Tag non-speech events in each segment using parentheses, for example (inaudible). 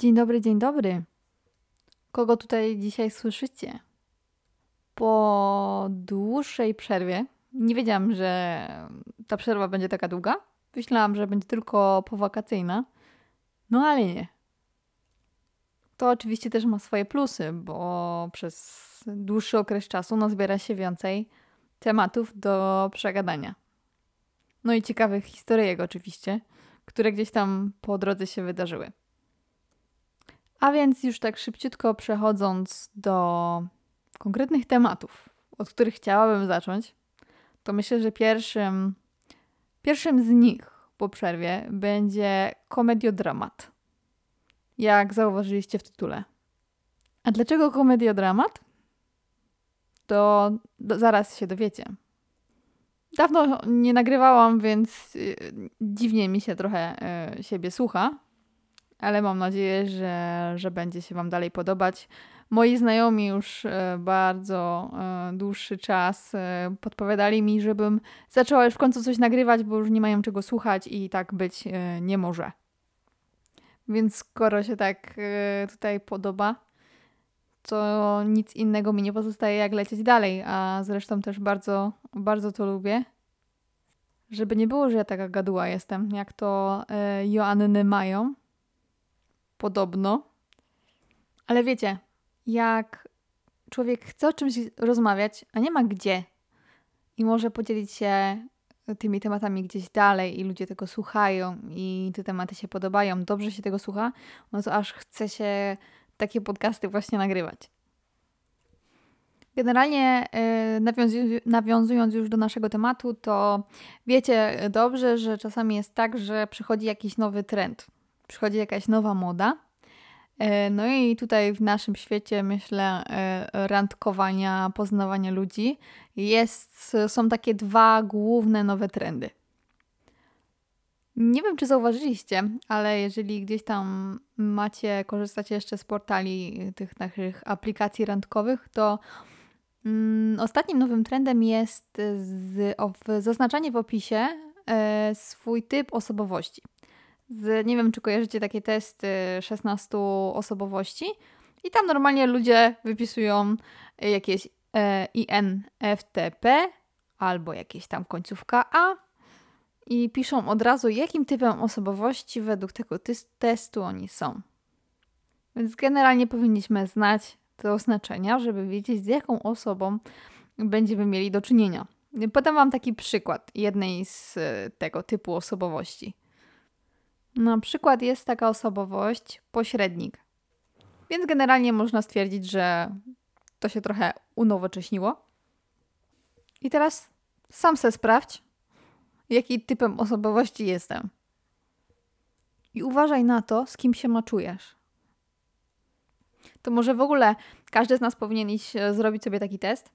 Dzień dobry, dzień dobry. Kogo tutaj dzisiaj słyszycie? Po dłuższej przerwie, nie wiedziałam, że ta przerwa będzie taka długa. Myślałam, że będzie tylko powakacyjna. No ale nie. To oczywiście też ma swoje plusy, bo przez dłuższy okres czasu nazbiera się więcej tematów do przegadania. No i ciekawych historyjek oczywiście, które gdzieś tam po drodze się wydarzyły. A więc już tak szybciutko przechodząc do konkretnych tematów, od których chciałabym zacząć, to myślę, że pierwszym, pierwszym z nich po przerwie będzie komediodramat. Jak zauważyliście w tytule. A dlaczego komediodramat? To do, zaraz się dowiecie. Dawno nie nagrywałam, więc y, dziwnie mi się trochę y, siebie słucha, ale mam nadzieję, że, że będzie się Wam dalej podobać. Moi znajomi już e, bardzo e, dłuższy czas e, podpowiadali mi, żebym zaczęła już w końcu coś nagrywać, bo już nie mają czego słuchać i tak być nie może. Więc skoro się tak tutaj podoba, to nic innego mi nie pozostaje jak lecieć dalej, a zresztą też bardzo, bardzo to lubię. Żeby nie było, że ja taka gaduła jestem, jak to Joanny mają. Podobno. Ale wiecie, jak człowiek chce o czymś rozmawiać, a nie ma gdzie i może podzielić się tymi tematami gdzieś dalej i ludzie tego słuchają i te tematy się podobają, dobrze się tego słucha, no to aż chce się takie podcasty właśnie nagrywać. Generalnie yy, nawiązując już do naszego tematu, to wiecie dobrze, że czasami jest tak, że przychodzi jakiś nowy trend, przychodzi jakaś nowa moda E, no i tutaj w naszym świecie, myślę, e, randkowania, poznawania ludzi, jest, są takie dwa główne nowe trendy. Nie wiem, czy zauważyliście, ale jeżeli gdzieś tam macie, korzystacie jeszcze z portali tych naszych aplikacji randkowych, to mm, ostatnim nowym trendem jest z, o, zaznaczanie w opisie e, swój typ osobowości z, nie wiem czy kojarzycie takie testy 16 osobowości i tam normalnie ludzie wypisują jakieś e, INFTP albo jakieś tam końcówka A i piszą od razu jakim typem osobowości według tego testu oni są. Więc generalnie powinniśmy znać te oznaczenia, żeby wiedzieć z jaką osobą będziemy mieli do czynienia. Podam Wam taki przykład jednej z e, tego typu osobowości. Na przykład jest taka osobowość pośrednik. Więc generalnie można stwierdzić, że to się trochę unowocześniło. I teraz sam se sprawdź, jaki typem osobowości jestem. I uważaj na to, z kim się maczujesz. To może w ogóle każdy z nas powinien iść e, zrobić sobie taki test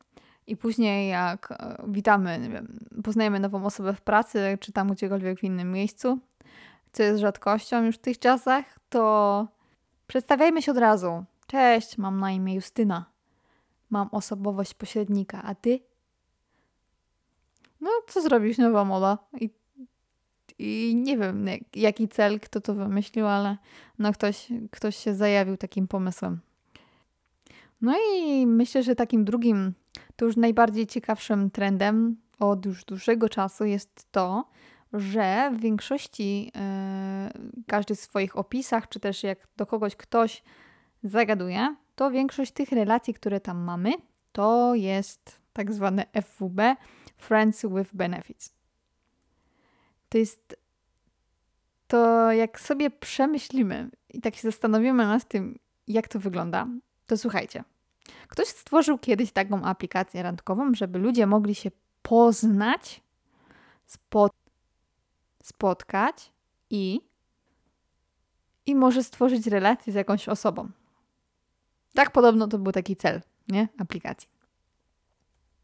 i później jak e, witamy, wiem, poznajemy nową osobę w pracy, czy tam gdziekolwiek w innym miejscu, co jest rzadkością już w tych czasach, to przedstawiajmy się od razu. Cześć, mam na imię Justyna. Mam osobowość pośrednika, a ty? No, co zrobić, nowa moda. I, I nie wiem, jaki cel, kto to wymyślił, ale no ktoś, ktoś się zajawił takim pomysłem. No i myślę, że takim drugim, to już najbardziej ciekawszym trendem od już dłuższego czasu jest to, że w większości yy, każdy w swoich opisach, czy też jak do kogoś ktoś zagaduje, to większość tych relacji, które tam mamy, to jest tak zwane FWB Friends with Benefits. To jest to, jak sobie przemyślimy i tak się zastanowimy nad tym, jak to wygląda, to słuchajcie. Ktoś stworzył kiedyś taką aplikację randkową, żeby ludzie mogli się poznać, spotkać spotkać i i może stworzyć relację z jakąś osobą. Tak podobno to był taki cel, nie? Aplikacji.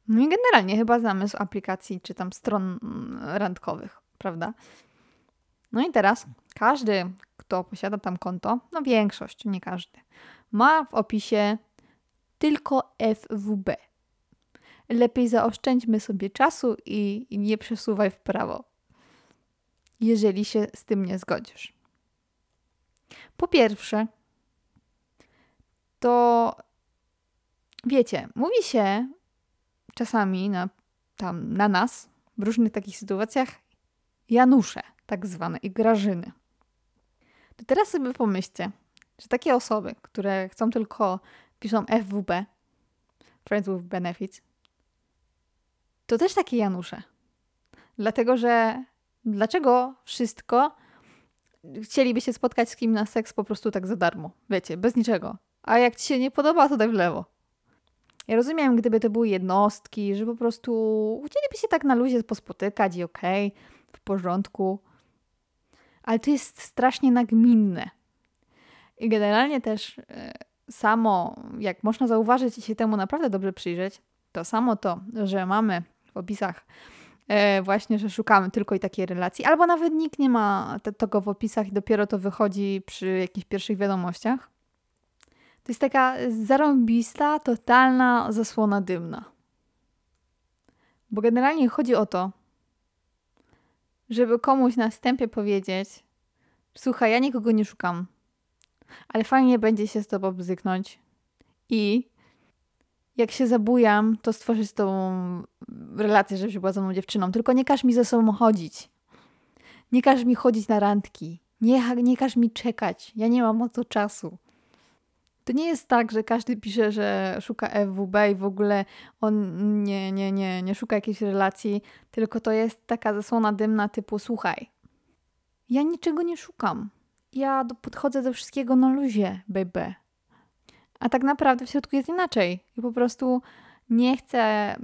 No i generalnie chyba zamysł aplikacji czy tam stron randkowych, prawda? No i teraz każdy, kto posiada tam konto, no większość, nie każdy, ma w opisie tylko FWB. Lepiej zaoszczędźmy sobie czasu i nie przesuwaj w prawo jeżeli się z tym nie zgodzisz. Po pierwsze, to wiecie, mówi się czasami na, tam, na nas w różnych takich sytuacjach Janusze, tak zwane, i Grażyny. To teraz sobie pomyślcie, że takie osoby, które chcą tylko, piszą FWB, Friends with Benefits, to też takie Janusze. Dlatego, że dlaczego wszystko chcieliby się spotkać z kim na seks po prostu tak za darmo? Wiecie, bez niczego. A jak ci się nie podoba, to daj w lewo. Ja rozumiem, gdyby to były jednostki, że po prostu chcieliby się tak na luzie pospotykać i okej, okay, w porządku. Ale to jest strasznie nagminne. I generalnie też e, samo, jak można zauważyć i się temu naprawdę dobrze przyjrzeć, to samo to, że mamy w opisach właśnie, że szukamy tylko i takiej relacji, albo nawet nikt nie ma tego w opisach i dopiero to wychodzi przy jakichś pierwszych wiadomościach. To jest taka zarąbista, totalna zasłona dymna. Bo generalnie chodzi o to, żeby komuś na wstępie powiedzieć: Słuchaj, ja nikogo nie szukam, ale fajnie będzie się z tobą bzyknąć i jak się zabujam, to stworzyć z tobą relację, żebyś była ze mną dziewczyną. Tylko nie każ mi ze sobą chodzić. Nie każ mi chodzić na randki. Nie, nie każ mi czekać. Ja nie mam na to czasu. To nie jest tak, że każdy pisze, że szuka FWB i w ogóle on nie, nie, nie, nie szuka jakiejś relacji, tylko to jest taka zasłona dymna typu słuchaj, ja niczego nie szukam. Ja podchodzę do wszystkiego na luzie, baby. A tak naprawdę w środku jest inaczej. I po prostu nie chcę,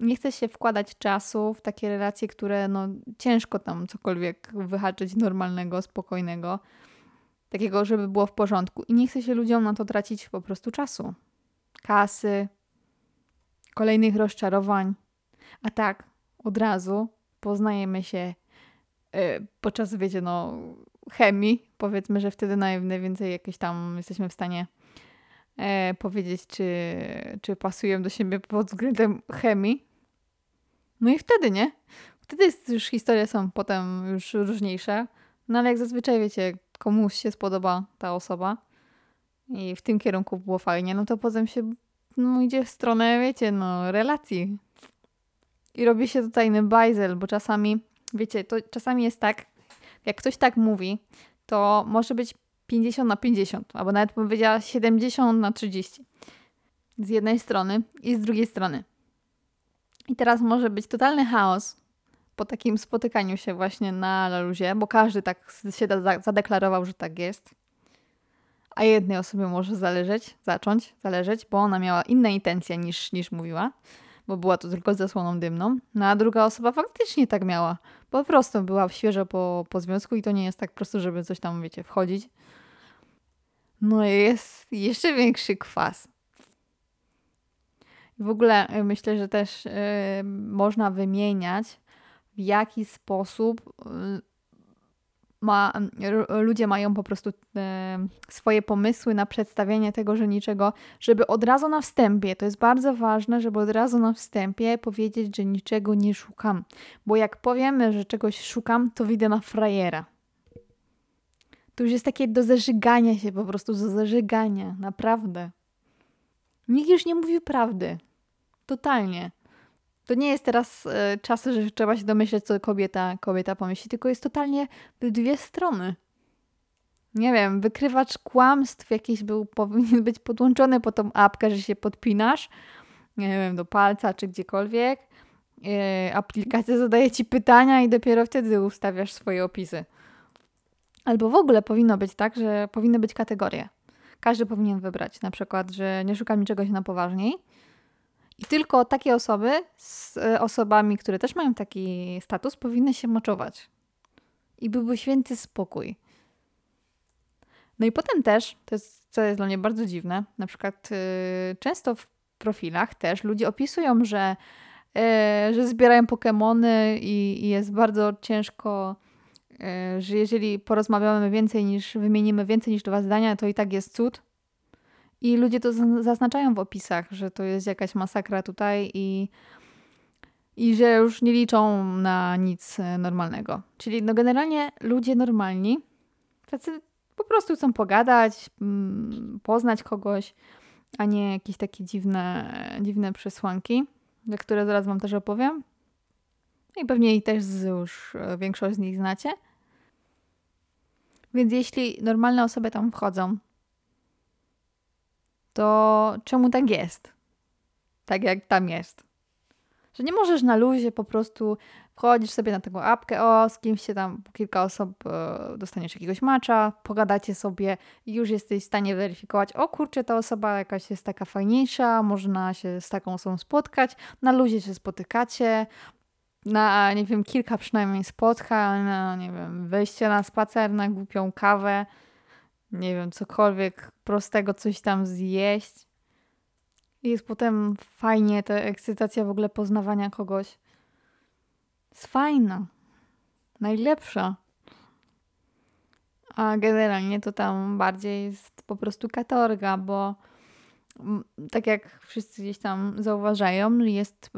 nie chcę się wkładać czasu w takie relacje, które no, ciężko tam cokolwiek wyhaczyć normalnego, spokojnego takiego, żeby było w porządku. I nie chce się ludziom na to tracić po prostu czasu, kasy, kolejnych rozczarowań. A tak, od razu poznajemy się yy, podczas, wiecie, no, chemii. Powiedzmy, że wtedy najwięcej jakieś tam jesteśmy w stanie e, powiedzieć, czy, czy pasują do siebie pod względem chemii. No i wtedy, nie? Wtedy jest już historie są potem już różniejsze. No ale jak zazwyczaj, wiecie, komuś się spodoba ta osoba i w tym kierunku było fajnie, no to potem się no, idzie w stronę, wiecie, no, relacji. I robi się tutaj bajzel, bo czasami, wiecie, to czasami jest tak, jak ktoś tak mówi, to może być 50 na 50, albo nawet bym powiedziała 70 na 30. Z jednej strony i z drugiej strony. I teraz może być totalny chaos, po takim spotykaniu się właśnie na Laluzie, bo każdy tak się zadeklarował, że tak jest. A jednej osobie może zależeć, zacząć zależeć, bo ona miała inne intencje niż, niż mówiła, bo była to tylko zasłoną dymną. No a druga osoba faktycznie tak miała. Po prostu była świeżo po, po związku i to nie jest tak prosto, żeby coś tam, wiecie, wchodzić. No jest jeszcze większy kwas. W ogóle y, myślę, że też yy, można wymieniać w jaki sposób y, ma, ludzie mają po prostu e, swoje pomysły na przedstawienie tego, że niczego, żeby od razu na wstępie, to jest bardzo ważne, żeby od razu na wstępie powiedzieć, że niczego nie szukam. Bo jak powiemy, że czegoś szukam, to widzę na frajera. To już jest takie do zażygania się, po prostu do zażygania, naprawdę. Nikt już nie mówi prawdy. Totalnie. To nie jest teraz e, czas, że trzeba się domyśleć, co kobieta, kobieta pomyśli, tylko jest totalnie dwie strony. Nie wiem, wykrywacz kłamstw jakiś był, (laughs) powinien być podłączony po tą apkę, że się podpinasz, nie wiem, do palca czy gdziekolwiek. E, aplikacja zadaje ci pytania i dopiero wtedy ustawiasz swoje opisy. Albo w ogóle powinno być tak, że powinny być kategorie. Każdy powinien wybrać, na przykład, że nie szukam niczego na poważniej, i tylko takie osoby z e, osobami, które też mają taki status, powinny się moczować. I byłby święty spokój. No i potem też, to jest, co jest dla mnie bardzo dziwne, na przykład yy, często w profilach też ludzie opisują, że, yy, że zbierają Pokémony i, i, jest bardzo ciężko, że jeżeli porozmawiamy więcej niż, wymienimy więcej niż dwa zdania, to i tak jest cud. I ludzie to zaznaczają w opisach, że to jest jakaś masakra tutaj i, i że już nie liczą na nic e, normalnego. Czyli no generalnie ludzie normalni, tacy po prostu chcą pogadać, mm, poznać kogoś, a nie jakieś takie dziwne, dziwne przesłanki, za które zaraz Wam też opowiem. I pewnie i też już e, większość z nich znacie. Więc jeśli normalne osoby tam wchodzą, to czemu tak jest? Tak jak tam jest. Że nie możesz na luzie po prostu wchodzisz sobie na taką apkę, o, z kimś się tam kilka osób e, dostaniesz jakiegoś macza, pogadacie sobie i już jesteś w stanie weryfikować, o kurczę, ta osoba jakaś jest taka fajniejsza, można się z taką osobą spotkać, na luzie się spotykacie, na, nie wiem, kilka przynajmniej spotkań, na, nie wiem, wejście na spacer, na głupią kawę, nie wiem, cokolwiek prostego, coś tam zjeść. I jest potem fajnie, ta ekscytacja w ogóle poznawania kogoś. Jest fajna. Najlepsza. A generalnie to tam bardziej jest po prostu katorga, bo tak jak wszyscy gdzieś tam zauważają, jest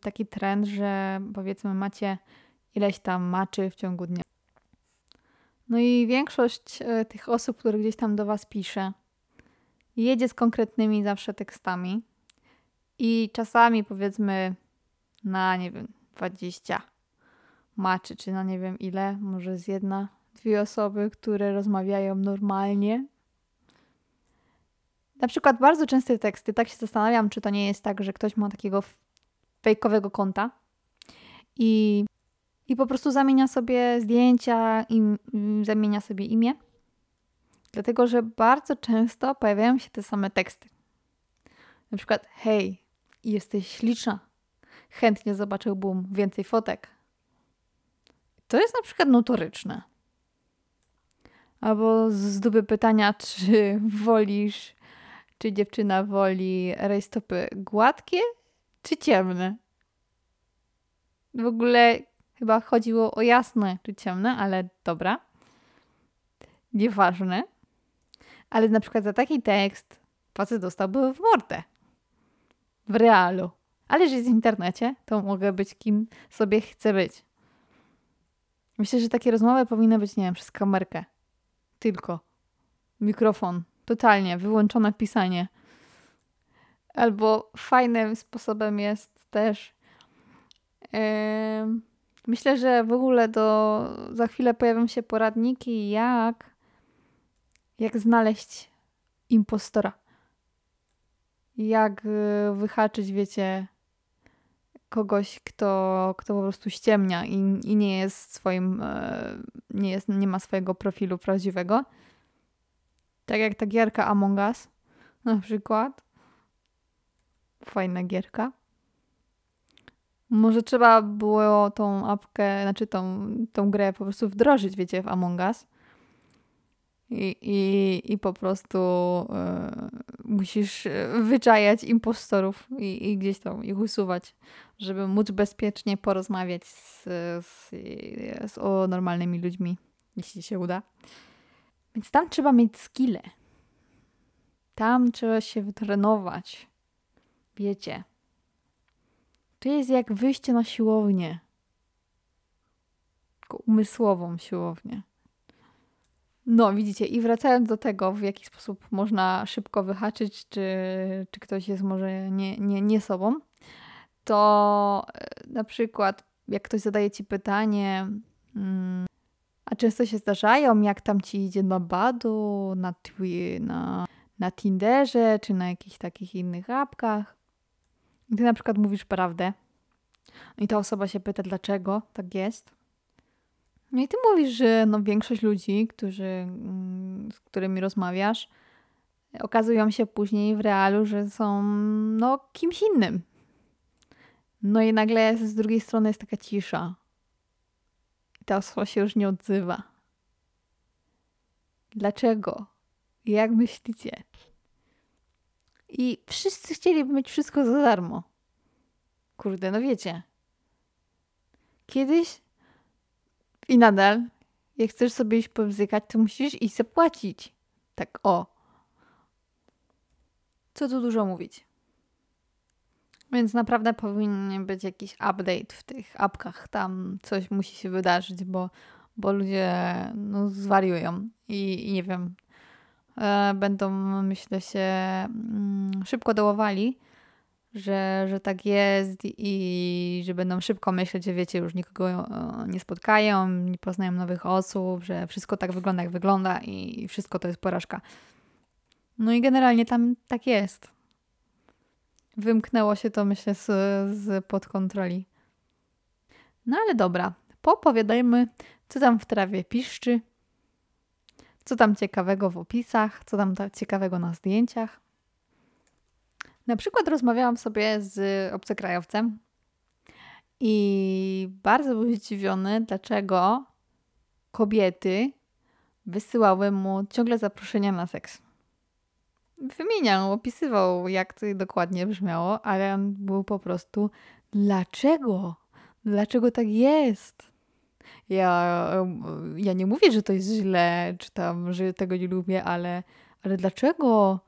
taki trend, że powiedzmy macie ileś tam maczy w ciągu dnia. No i większość e, tych osób, które gdzieś tam do Was pisze, jedzie z konkretnymi zawsze tekstami i czasami powiedzmy na, nie wiem, 20 maczy, czy na nie wiem ile, może z jedna, dwie osoby, które rozmawiają normalnie, na przykład bardzo częste teksty, tak się zastanawiam, czy to nie jest tak, że ktoś ma takiego fejkowego konta i, i po prostu zamienia sobie zdjęcia i, zamienia sobie imię. Dlatego, że bardzo często pojawiają się te same teksty. Na przykład, hej, jesteś śliczna. Chętnie zobaczyłbym więcej fotek. To jest na przykład notoryczne. Albo z duby pytania, czy (laughs) wolisz czy dziewczyna woli rajstopy gładkie czy ciemne. W ogóle chyba chodziło o jasne czy ciemne, ale dobra. Nieważne. Ale na przykład za taki tekst facet dostałby w mordę. W realu. Ale że jest w internecie, to mogę być kim sobie chcę być. Myślę, że takie rozmowy powinny być, nie wiem, przez kamerkę. Tylko. Mikrofon. Totalnie, wyłączone pisanie. Albo fajnym sposobem jest też. Yy, myślę, że w ogóle do, za chwilę pojawią się poradniki, jak, jak znaleźć impostora. Jak y, wyhaczyć, wiecie, kogoś, kto, kto po prostu ściemnia i, i nie jest swoim, e, nie, jest, nie ma swojego profilu prawdziwego. Tak jak ta gierka Among Us (laughs) na przykład. Fajna gierka. Może trzeba było tą apkę, znaczy tą, tą grę po prostu wdrożyć, wiecie, w Among Us. I, i, i po prostu y, musisz wyczajać impostorów i, i gdzieś tam ich usuwać, żeby móc bezpiecznie porozmawiać z, z, z o normalnymi ludźmi, jeśli się uda. Więc tam trzeba mieć skille. Tam trzeba się wytrenować. Wiecie. To jest jak wyjście na siłownię. Tylko umysłową siłownię. No, widzicie, i wracając do tego, w jaki sposób można szybko wyhaczyć, czy, czy ktoś jest może nie, nie, nie sobą, to e, na przykład, jak ktoś zadaje ci pytanie, mm, a często się zdarzają, jak tam ci idzie na Badu, na, twi- na, na Tinderze, czy na jakichś takich innych apkach. Ty na przykład mówisz prawdę. I ta osoba się pyta, dlaczego tak jest. No i ty mówisz, że no większość ludzi, którzy, mm, z którymi rozmawiasz, okazują się później w realu, że są no kimś innym. No i nagle z drugiej strony jest taka cisza ta osoba się już nie odzywa. Dlaczego? Jak myślicie? I wszyscy chcieliby mieć wszystko za darmo. Kurde, no wiecie. Kiedyś i nadal, jak chcesz sobie iść pobzykać, to musisz iść zapłacić. Tak o. Co tu dużo mówić. Więc naprawdę powinien być jakiś update w tych apkach. Tam coś musi się wydarzyć, bo, bo ludzie no, zwariują. I, I, nie wiem, e, będą, myślę, się mm, szybko dołowali, że, że tak jest i że będą szybko myśleć, że wiecie, już nikogo e, nie spotkają, nie poznają nowych osób, że wszystko tak wygląda, jak wygląda i wszystko to jest porażka. No i generalnie tam tak jest. Wymknęło się to, myślę, z, z pod kontroli. No ale dobra, popowiadajmy, co tam w trawie piszczy, co tam ciekawego w opisach, co tam ciekawego na zdjęciach. Na przykład rozmawiałam sobie z obcokrajowcem i bardzo był zdziwiony, dlaczego kobiety wysyłały mu ciągle zaproszenia na seks. Wymieniał, opisywał, jak to dokładnie brzmiało, ale on był po prostu dlaczego? Dlaczego tak jest? Ja, ja nie mówię, że to jest źle, czy tam, że tego nie lubię, ale, ale dlaczego?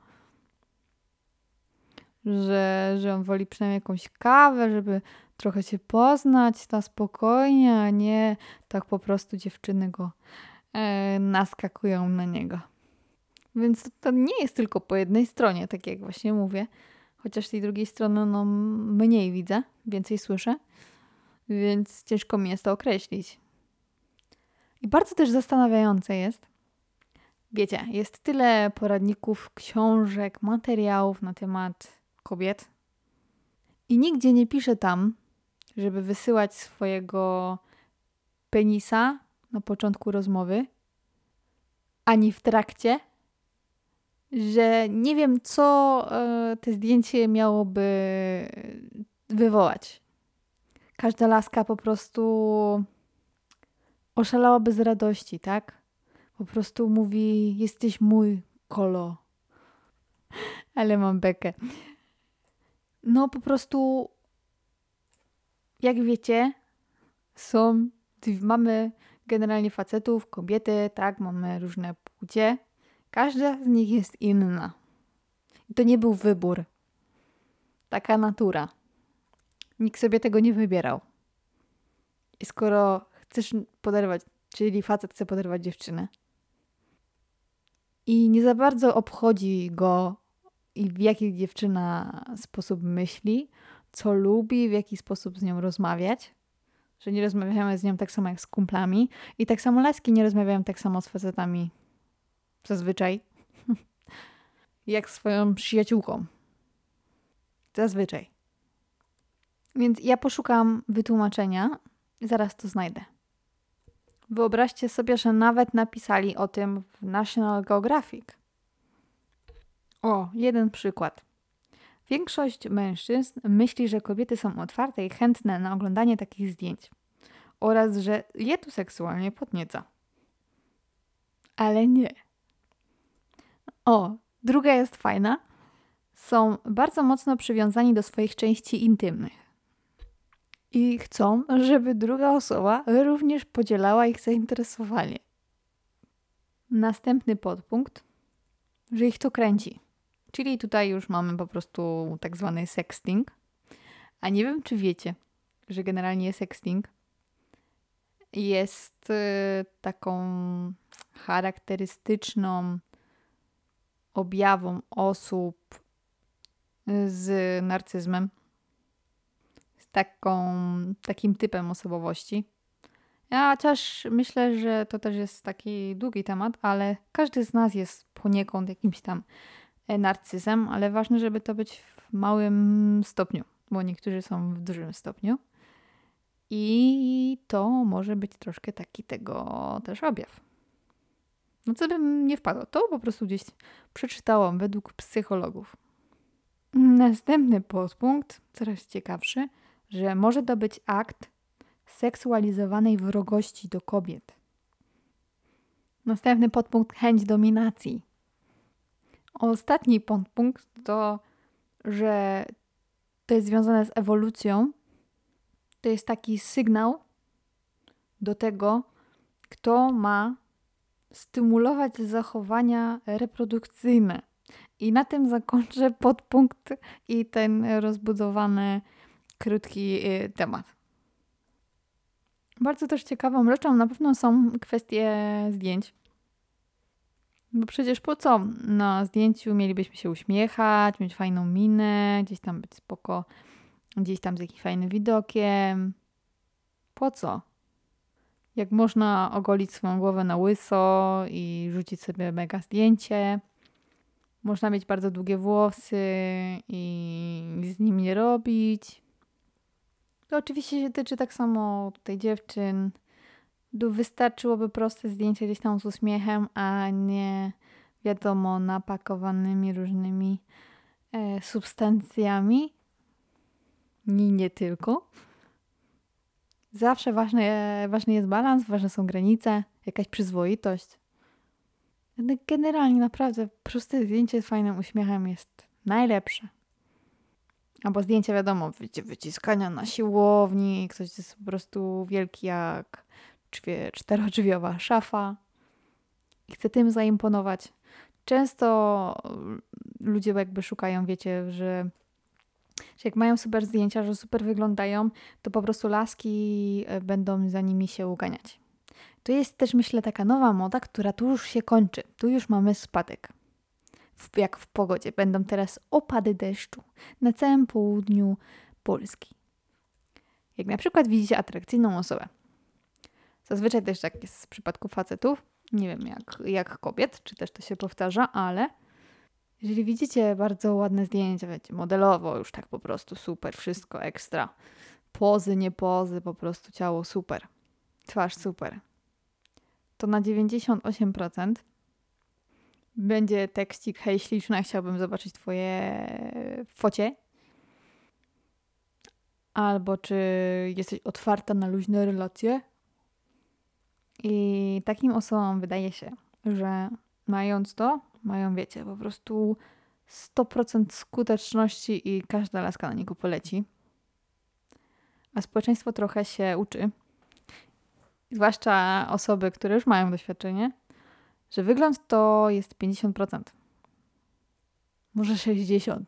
Że, że on woli przynajmniej jakąś kawę, żeby trochę się poznać na spokojnie, a nie tak po prostu dziewczyny go e, naskakują na niego. Więc to nie jest tylko po jednej stronie, tak jak właśnie mówię. Chociaż tej drugiej strony no, mniej widzę, więcej słyszę, więc ciężko mi jest to określić. I bardzo też zastanawiające jest, wiecie, jest tyle poradników, książek, materiałów na temat kobiet i nigdzie nie pisze tam, żeby wysyłać swojego penisa na początku rozmowy, ani w trakcie, że nie wiem, co e, te zdjęcie miałoby wywołać. Każda laska po prostu oszalałaby z radości, tak? Po prostu mówi: Jesteś mój kolo. (laughs) Ale mam bekę. No, po prostu, jak wiecie, są, mamy generalnie facetów, kobiety, tak, mamy różne płcie. Każda z nich jest inna. I to nie był wybór. Taka natura. Nikt sobie tego nie wybierał. I skoro chcesz poderwać, czyli facet chce poderwać dziewczynę i nie za bardzo obchodzi go i w jaki dziewczyna sposób myśli, co lubi, w jaki sposób z nią rozmawiać, że nie rozmawiamy z nią tak samo jak z kumplami i tak samo laski nie rozmawiają tak samo z facetami Zazwyczaj. (laughs) Jak swoją przyjaciółką. Zazwyczaj. Więc ja poszukam wytłumaczenia, zaraz to znajdę. Wyobraźcie sobie, że nawet napisali o tym w National Geographic. O, jeden przykład. Większość mężczyzn myśli, że kobiety są otwarte i chętne na oglądanie takich zdjęć oraz że je tu seksualnie podnieca. Ale nie. O, druga jest fajna. Są bardzo mocno przywiązani do swoich części intymnych. I chcą, żeby druga osoba również podzielała ich zainteresowanie. Następny podpunkt, że ich to kręci. Czyli tutaj już mamy po prostu tak zwany sexting. A nie wiem, czy wiecie, że generalnie sexting jest y, taką charakterystyczną objawom osób z narcyzmem, z taką, takim typem osobowości. Ja chociaż myślę, że to też jest taki długi temat, ale każdy z nas jest poniekąd jakimś tam e, narcyzem, ale ważne, żeby to być w małym stopniu, bo niektórzy są w dużym stopniu. I to może być troszkę taki tego też objaw. No co bym nie wpadło, to po prostu gdzieś przeczytałam według psychologów. Następny podpunkt, coraz ciekawszy, że może to być akt seksualizowanej wrogości do kobiet. Następny podpunkt chęć dominacji. Ostatni podpunkt to, że to jest związane z ewolucją. To jest taki sygnał do tego, kto ma stymulować zachowania reprodukcyjne. I na tym zakończę (laughs) podpunkt i ten rozbudowany, krótki y, temat. Bardzo też ciekawą rzeczą na pewno są kwestie zdjęć. Bo przecież po co na zdjęciu mielibyśmy się uśmiechać, mieć fajną minę, gdzieś tam być spoko, gdzieś tam z jakimś fajnym widokiem. Po co? Jak można ogolić swoją głowę na łyso i rzucić sobie mega zdjęcie. Można mieć bardzo długie włosy i z nimi nie robić. To oczywiście się tyczy tak samo tutaj dziewczyn. Wystarczyłoby proste zdjęcie gdzieś tam z uśmiechem, a nie wiadomo napakowanymi różnymi e, substancjami. I nie tylko. Zawsze ważny, ważny jest balans, ważne są granice, jakaś przyzwoitość. Generalnie naprawdę proste zdjęcie z fajnym uśmiechem jest najlepsze. Albo zdjęcia, wiadomo, wyciskania na siłowni, ktoś jest po prostu wielki jak czterodrzwiowa szafa i chce tym zaimponować. Często ludzie jakby szukają, wiecie, że, że jak mają super zdjęcia, że super wyglądają, to po prostu laski e, będą za nimi się uganiać. To jest też, myślę, taka nowa moda, która tu już się kończy. Tu już mamy spadek. W, jak w pogodzie. Będą teraz opady deszczu na całym południu Polski. Jak na przykład widzicie atrakcyjną osobę. Zazwyczaj też tak jest w przypadku facetów. Nie wiem jak, jak kobiet, czy też to się powtarza, ale jeżeli widzicie bardzo ładne zdjęcia, wiecie, modelowo, już tak po prostu super, wszystko ekstra. Pozy, nie pozy, po prostu ciało super. Twarz super to na 98% będzie tekstik hej śliczna, chciałbym zobaczyć twoje focie. Albo czy jesteś otwarta na luźne relacje. I takim osobom wydaje się, że mając to, mają, wiecie, po prostu 100% skuteczności i każda laska na niego poleci. A społeczeństwo trochę się uczy zwłaszcza osoby, które już mają doświadczenie, że wygląd to jest 50%. Może 60%.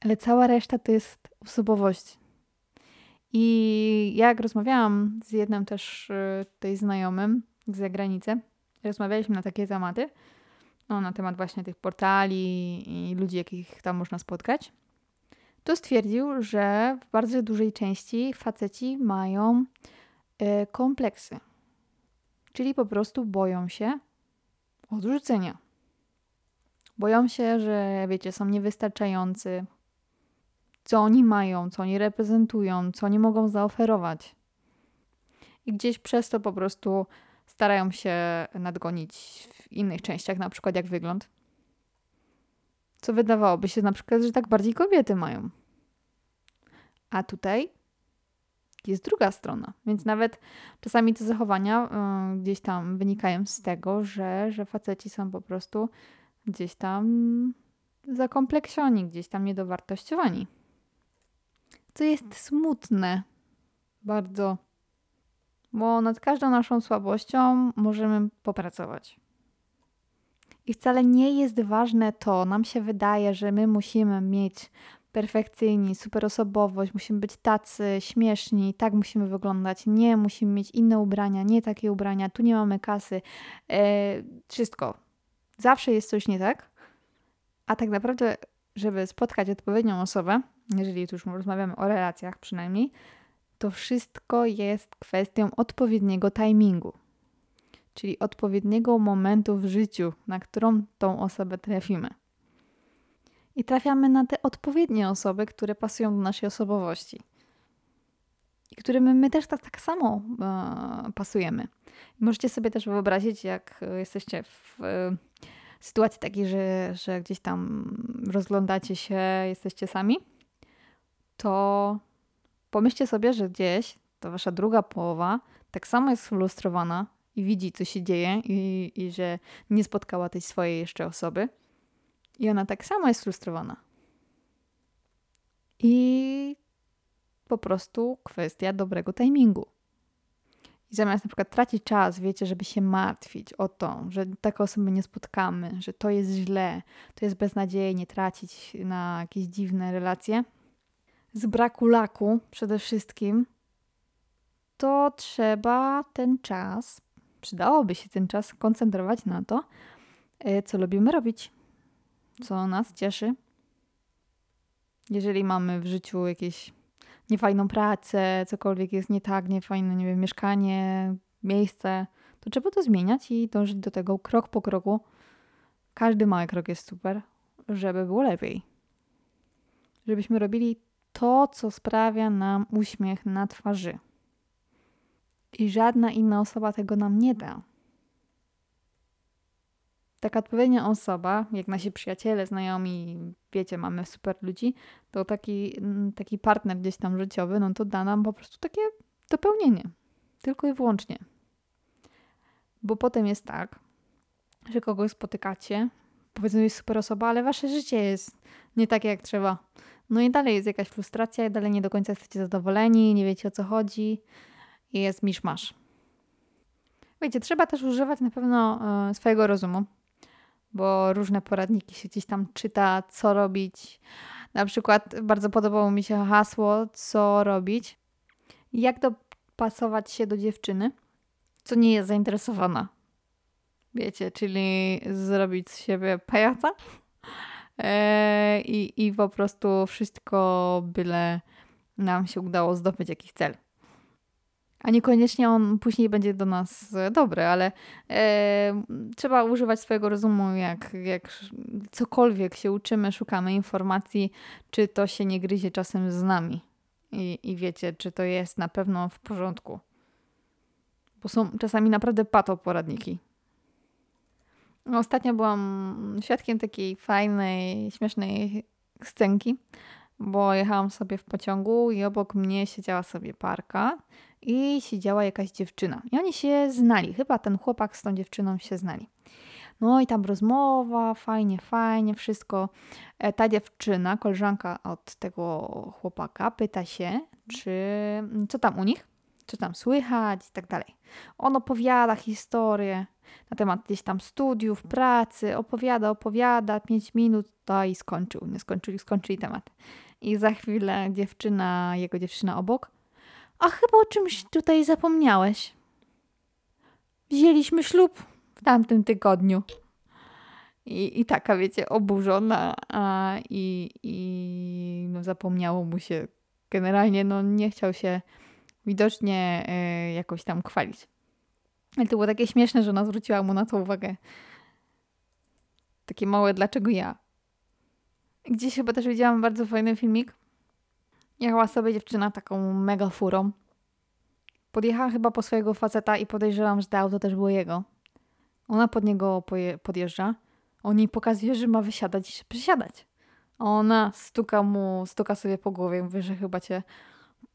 Ale cała reszta to jest osobowość. I jak rozmawiałam z jednym też y, tutaj znajomym z zagranicy, rozmawialiśmy na takie tematy, no, na temat właśnie tych portali i ludzi, jakich tam można spotkać, to stwierdził, że w bardzo dużej części faceci mają E, kompleksy. Czyli po prostu boją się odrzucenia. Boją się, że wiecie, są niewystarczający, co oni mają, co oni reprezentują, co oni mogą zaoferować. I gdzieś przez to po prostu starają się nadgonić w innych częściach, na przykład jak wygląd. Co wydawałoby się na przykład, że tak bardziej kobiety mają. A tutaj jest druga strona. Więc nawet czasami te zachowania y, gdzieś tam wynikają z tego, że, że faceci są po prostu gdzieś tam zakompleksioni, gdzieś tam niedowartościowani. Co jest smutne bardzo, bo nad każdą naszą słabością możemy popracować. I wcale nie jest ważne to, nam się wydaje, że my musimy mieć perfekcyjni, super osobowość, musimy być tacy śmieszni, tak musimy wyglądać, nie, musimy mieć inne ubrania, nie takie ubrania, tu nie mamy kasy, e, wszystko. Zawsze jest coś nie tak, a tak naprawdę, żeby spotkać odpowiednią osobę, jeżeli już rozmawiamy o relacjach przynajmniej, to wszystko jest kwestią odpowiedniego timingu, czyli odpowiedniego momentu w życiu, na którą tą osobę trafimy i trafiamy na te odpowiednie osoby, które pasują do naszej osobowości. I którym my też tak, tak samo e, pasujemy. możecie sobie też wyobrazić, jak jesteście w e, sytuacji takiej, że, że gdzieś tam rozglądacie się, jesteście sami, to pomyślcie sobie, że gdzieś ta wasza druga połowa tak samo jest frustrowana i widzi, co się dzieje, i, i że nie spotkała tej swojej jeszcze osoby i ona tak samo jest frustrowana. I po prostu kwestia dobrego timingu. I zamiast na przykład tracić czas, wiecie, żeby się martwić o to, że takie osoby nie spotkamy, że to jest źle, to jest beznadziejnie tracić na jakieś dziwne relacje, z braku laku przede wszystkim, to trzeba ten czas przydałoby się ten czas koncentrować na to, e, co lubimy robić, co nas cieszy. Jeżeli mamy w życiu jakieś niefajną pracę, cokolwiek jest nie tak, niefajne, nie wiem, mieszkanie, miejsce, to trzeba to zmieniać i dążyć do tego krok po kroku. Każdy mały krok jest super, żeby było lepiej. Żebyśmy robili to, co sprawia nam uśmiech na twarzy. I żadna inna osoba tego nam nie da. Taka odpowiednia osoba, jak nasi przyjaciele, znajomi, wiecie, mamy super ludzi, to taki, mm, taki partner gdzieś tam życiowy, no to da nam po prostu takie dopełnienie. Tylko i wyłącznie. Bo potem jest tak, że kogoś spotykacie, powiedzmy jest super osoba, ale wasze życie jest nie takie jak trzeba. No i dalej jest jakaś frustracja, i dalej nie do końca jesteście zadowoleni, nie wiecie o co chodzi i jest miszmasz. Wiecie, trzeba też używać na pewno y, swojego rozumu, bo różne poradniki się gdzieś tam czyta, co robić. Na przykład bardzo podobało mi się hasło, co robić, jak dopasować się do dziewczyny, co nie jest zainteresowana. Wiecie, czyli zrobić z siebie pajaca e, i, i po prostu wszystko byle nam się udało zdobyć jakiś cel. A niekoniecznie on później będzie do nas dobry, ale e, trzeba używać swojego rozumu, jak, jak cokolwiek się uczymy, szukamy informacji, czy to się nie gryzie czasem z nami. I, I wiecie, czy to jest na pewno w porządku. Bo są czasami naprawdę pato poradniki. Ostatnio byłam świadkiem takiej fajnej, śmiesznej scenki, bo jechałam sobie w pociągu i obok mnie siedziała sobie parka i siedziała jakaś dziewczyna. I oni się znali, chyba ten chłopak z tą dziewczyną się znali. No i tam rozmowa, fajnie, fajnie, wszystko. E, ta dziewczyna, koleżanka od tego chłopaka, pyta się, czy co tam u nich, co tam słychać i tak dalej. On opowiada historię na temat gdzieś tam studiów, pracy, opowiada, opowiada, pięć minut, to i skończył. Nie skończyli, skończyli temat. I za chwilę dziewczyna, jego dziewczyna obok, a chyba o czymś tutaj zapomniałeś. Wzięliśmy ślub w tamtym tygodniu. I, i taka, wiecie, oburzona a, i, i no, zapomniało mu się. Generalnie no, nie chciał się widocznie y, jakoś tam chwalić. Ale to było takie śmieszne, że ona zwróciła mu na to uwagę. Takie małe, dlaczego ja? Gdzieś chyba też widziałam bardzo fajny filmik. Jechała sobie dziewczyna taką mega furą. Podjechała chyba po swojego faceta i podejrzewam, że to auto też było jego. Ona pod niego podjeżdża. On jej pokazuje, że ma wysiadać i się przysiadać. Ona stuka mu, stuka sobie po głowie. Mówi, że chyba cię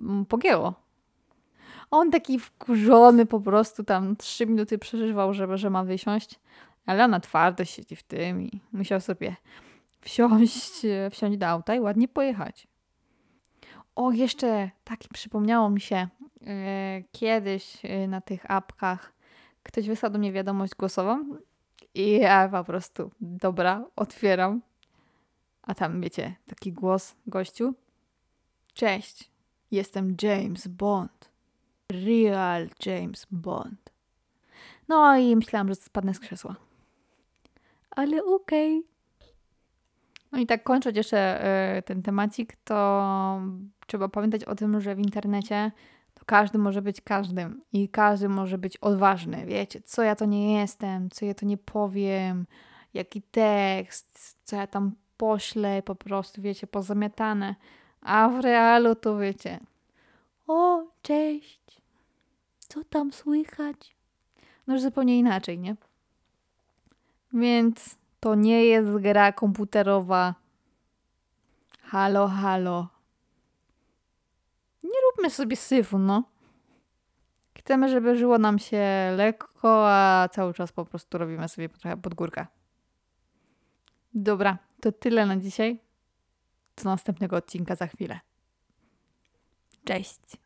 mm, pogięło. On taki wkurzony po prostu tam trzy minuty przeżywał, żeby, że ma wysiąść. Ale ona twardo siedzi w tym i musiał sobie wsiąść, wsiąść do auta i ładnie pojechać. O, jeszcze taki przypomniało mi się yy, kiedyś yy, na tych apkach ktoś wysłał do mnie wiadomość głosową i ja po prostu, dobra, otwieram. A tam, wiecie, taki głos gościu. Cześć, jestem James Bond. Real James Bond. No i myślałam, że spadnę z krzesła. Ale okej. Okay. No i tak kończąc jeszcze y, ten temacik, to trzeba pamiętać o tym, że w internecie to każdy może być każdym i każdy może być odważny. Wiecie, co ja to nie jestem, co ja to nie powiem, jaki tekst, co ja tam poślę, po prostu, wiecie, pozamiatane. A w realu to wiecie. O, cześć. Co tam słychać? No już zupełnie inaczej, nie? Więc to nie jest gra komputerowa. Halo, halo. Nie róbmy sobie syfu, no. Chcemy, żeby żyło nam się lekko, a cały czas po prostu robimy sobie trochę pod górkę. Dobra, to tyle na dzisiaj. Do następnego odcinka za chwilę. Cześć.